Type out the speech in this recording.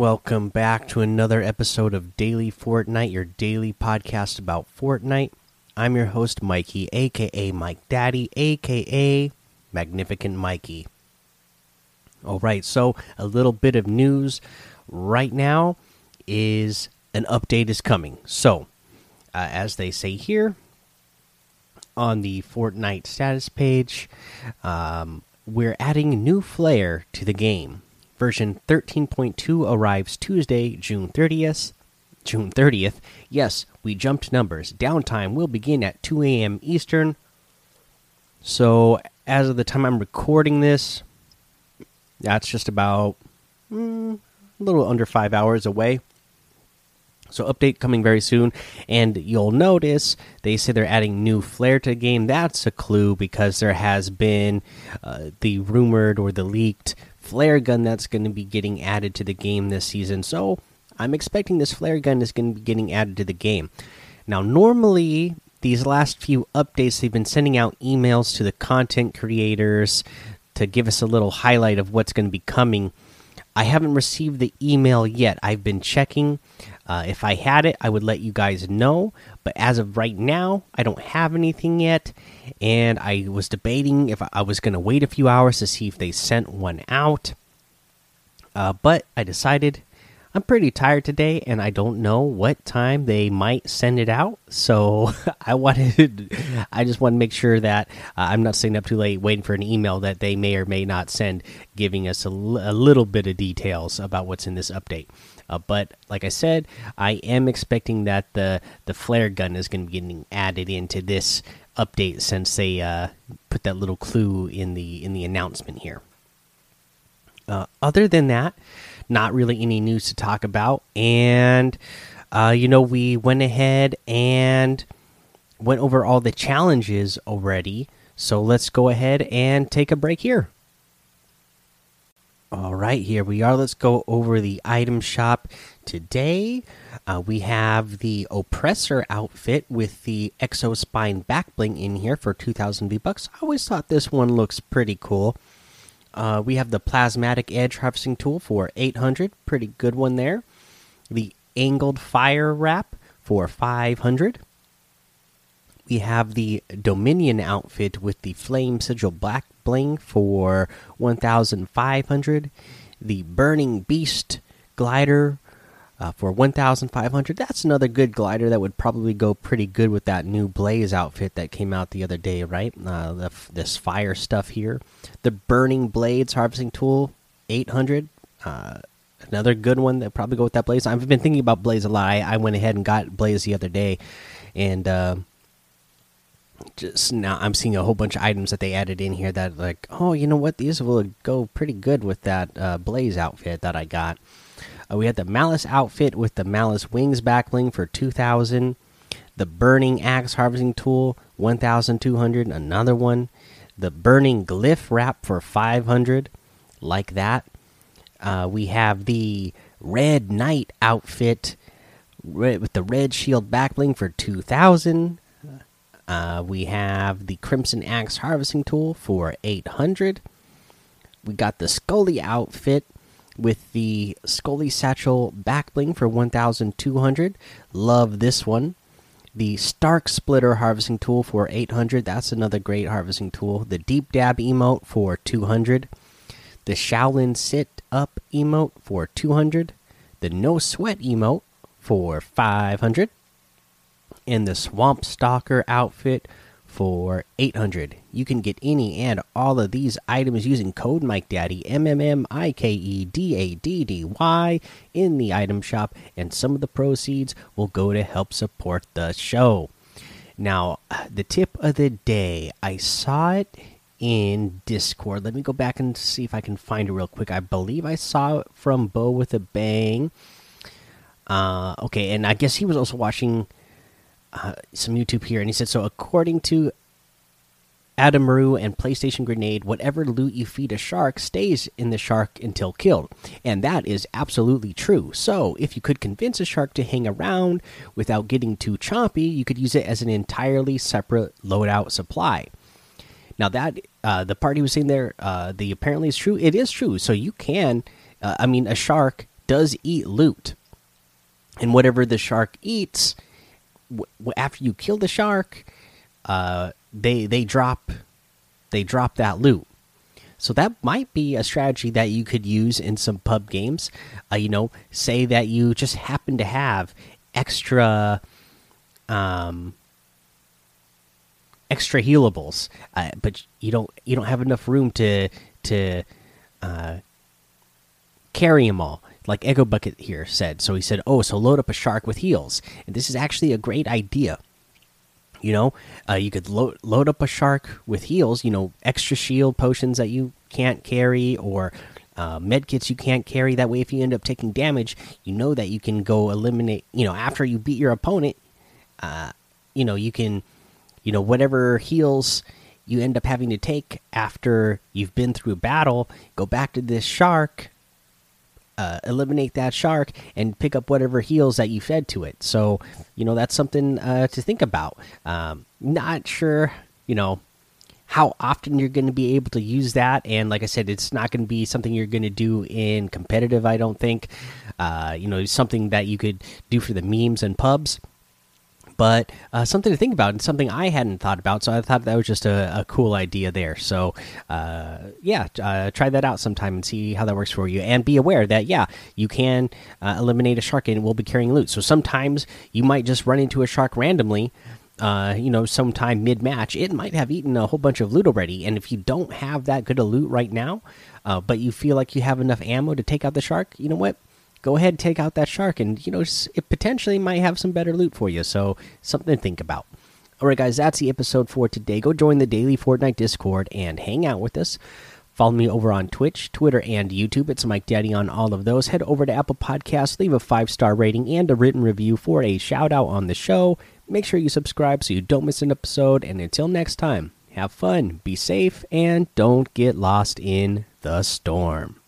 Welcome back to another episode of Daily Fortnite, your daily podcast about Fortnite. I'm your host, Mikey, aka Mike Daddy, aka Magnificent Mikey. All right, so a little bit of news right now is an update is coming. So, uh, as they say here on the Fortnite status page, um, we're adding new flair to the game. Version 13.2 arrives Tuesday, June 30th. June 30th. Yes, we jumped numbers. Downtime will begin at 2 a.m. Eastern. So, as of the time I'm recording this, that's just about mm, a little under five hours away. So update coming very soon, and you'll notice they say they're adding new flair to the game. That's a clue because there has been uh, the rumored or the leaked flare gun that's going to be getting added to the game this season. So I'm expecting this flare gun is going to be getting added to the game. Now, normally these last few updates, they've been sending out emails to the content creators to give us a little highlight of what's going to be coming. I haven't received the email yet. I've been checking. Uh, if I had it, I would let you guys know. But as of right now, I don't have anything yet. And I was debating if I was going to wait a few hours to see if they sent one out. Uh, but I decided I'm pretty tired today, and I don't know what time they might send it out. So I wanted, I just want to make sure that uh, I'm not staying up too late waiting for an email that they may or may not send, giving us a, a little bit of details about what's in this update. Uh, but like I said, I am expecting that the the flare gun is going to be getting added into this update since they uh, put that little clue in the in the announcement here. Uh, other than that not really any news to talk about. And, uh, you know, we went ahead and went over all the challenges already. So let's go ahead and take a break here. All right, here we are. Let's go over the item shop today. Uh, we have the Oppressor outfit with the Exo Spine back bling in here for 2,000 V bucks. I always thought this one looks pretty cool. Uh, we have the Plasmatic Edge Harvesting Tool for 800, pretty good one there. The Angled Fire Wrap for 500. We have the Dominion outfit with the Flame Sigil Black For 1,500. The Burning Beast Glider uh, for 1,500. That's another good glider that would probably go pretty good with that new Blaze outfit that came out the other day, right? Uh, the, this fire stuff here. The Burning Blades harvesting tool, 800. Uh, another good one that probably go with that Blaze. I've been thinking about Blaze a lot. I, I went ahead and got Blaze the other day, and uh, just now I'm seeing a whole bunch of items that they added in here that like, oh, you know what? These will go pretty good with that uh, Blaze outfit that I got. Uh, we had the Malice outfit with the Malice Wings backbling for 2000. The Burning Axe Harvesting Tool, 1200. Another one. The Burning Glyph Wrap for 500. Like that. Uh, we have the Red Knight outfit with the Red Shield backbling for 2000. Uh, we have the Crimson Axe Harvesting Tool for 800. We got the Skully outfit with the Skully Satchel Backbling for 1200. Love this one. The Stark Splitter Harvesting Tool for 800. That's another great harvesting tool. The Deep Dab Emote for 200. The Shaolin Sit Up Emote for 200. The No Sweat Emote for 500. And the Swamp Stalker outfit for 800. You can get any and all of these items using code Mike Daddy M M M I K E D A D D Y in the item shop and some of the proceeds will go to help support the show. Now, the tip of the day, I saw it in Discord. Let me go back and see if I can find it real quick. I believe I saw it from Bo with a Bang. Uh, okay, and I guess he was also watching uh, some YouTube here, and he said so. According to Adam Adamaru and PlayStation Grenade, whatever loot you feed a shark stays in the shark until killed. And that is absolutely true. So, if you could convince a shark to hang around without getting too chompy, you could use it as an entirely separate loadout supply. Now, that uh, the part he was saying there, uh, the apparently is true. It is true. So, you can, uh, I mean, a shark does eat loot, and whatever the shark eats, after you kill the shark, uh, they they drop they drop that loot. So that might be a strategy that you could use in some pub games. Uh, you know, say that you just happen to have extra, um, extra healables, uh, but you don't you don't have enough room to to uh, carry them all. Like Echo Bucket here said. So he said, "Oh, so load up a shark with heals." And this is actually a great idea you know, uh, you could load load up a shark with heals. You know, extra shield potions that you can't carry, or uh, med kits you can't carry. That way, if you end up taking damage, you know that you can go eliminate. You know, after you beat your opponent, uh, you know you can, you know, whatever heals you end up having to take after you've been through battle, go back to this shark, uh, eliminate that shark and pick up whatever heals that you fed to it. So, you know, that's something uh, to think about. Um, not sure, you know, how often you're going to be able to use that. And like I said, it's not going to be something you're going to do in competitive, I don't think. Uh, you know, something that you could do for the memes and pubs but uh, something to think about and something I hadn't thought about. So I thought that was just a, a cool idea there. So uh, yeah, uh, try that out sometime and see how that works for you. And be aware that yeah, you can uh, eliminate a shark and it will be carrying loot. So sometimes you might just run into a shark randomly. Uh, you know, sometime mid match, it might have eaten a whole bunch of loot already. And if you don't have that good of loot right now, uh, but you feel like you have enough ammo to take out the shark, you know what? Go ahead take out that shark and you know it potentially might have some better loot for you. So something to think about. All right guys that's the episode for today. Go join the daily fortnite discord and hang out with us. Follow me over on twitch twitter and youtube. It's mike daddy on all of those. Head over to apple Podcasts, leave a five star rating and a written review for a shout out on the show. Make sure you subscribe so you don't miss an episode. And until next time have fun be safe and don't get lost in the storm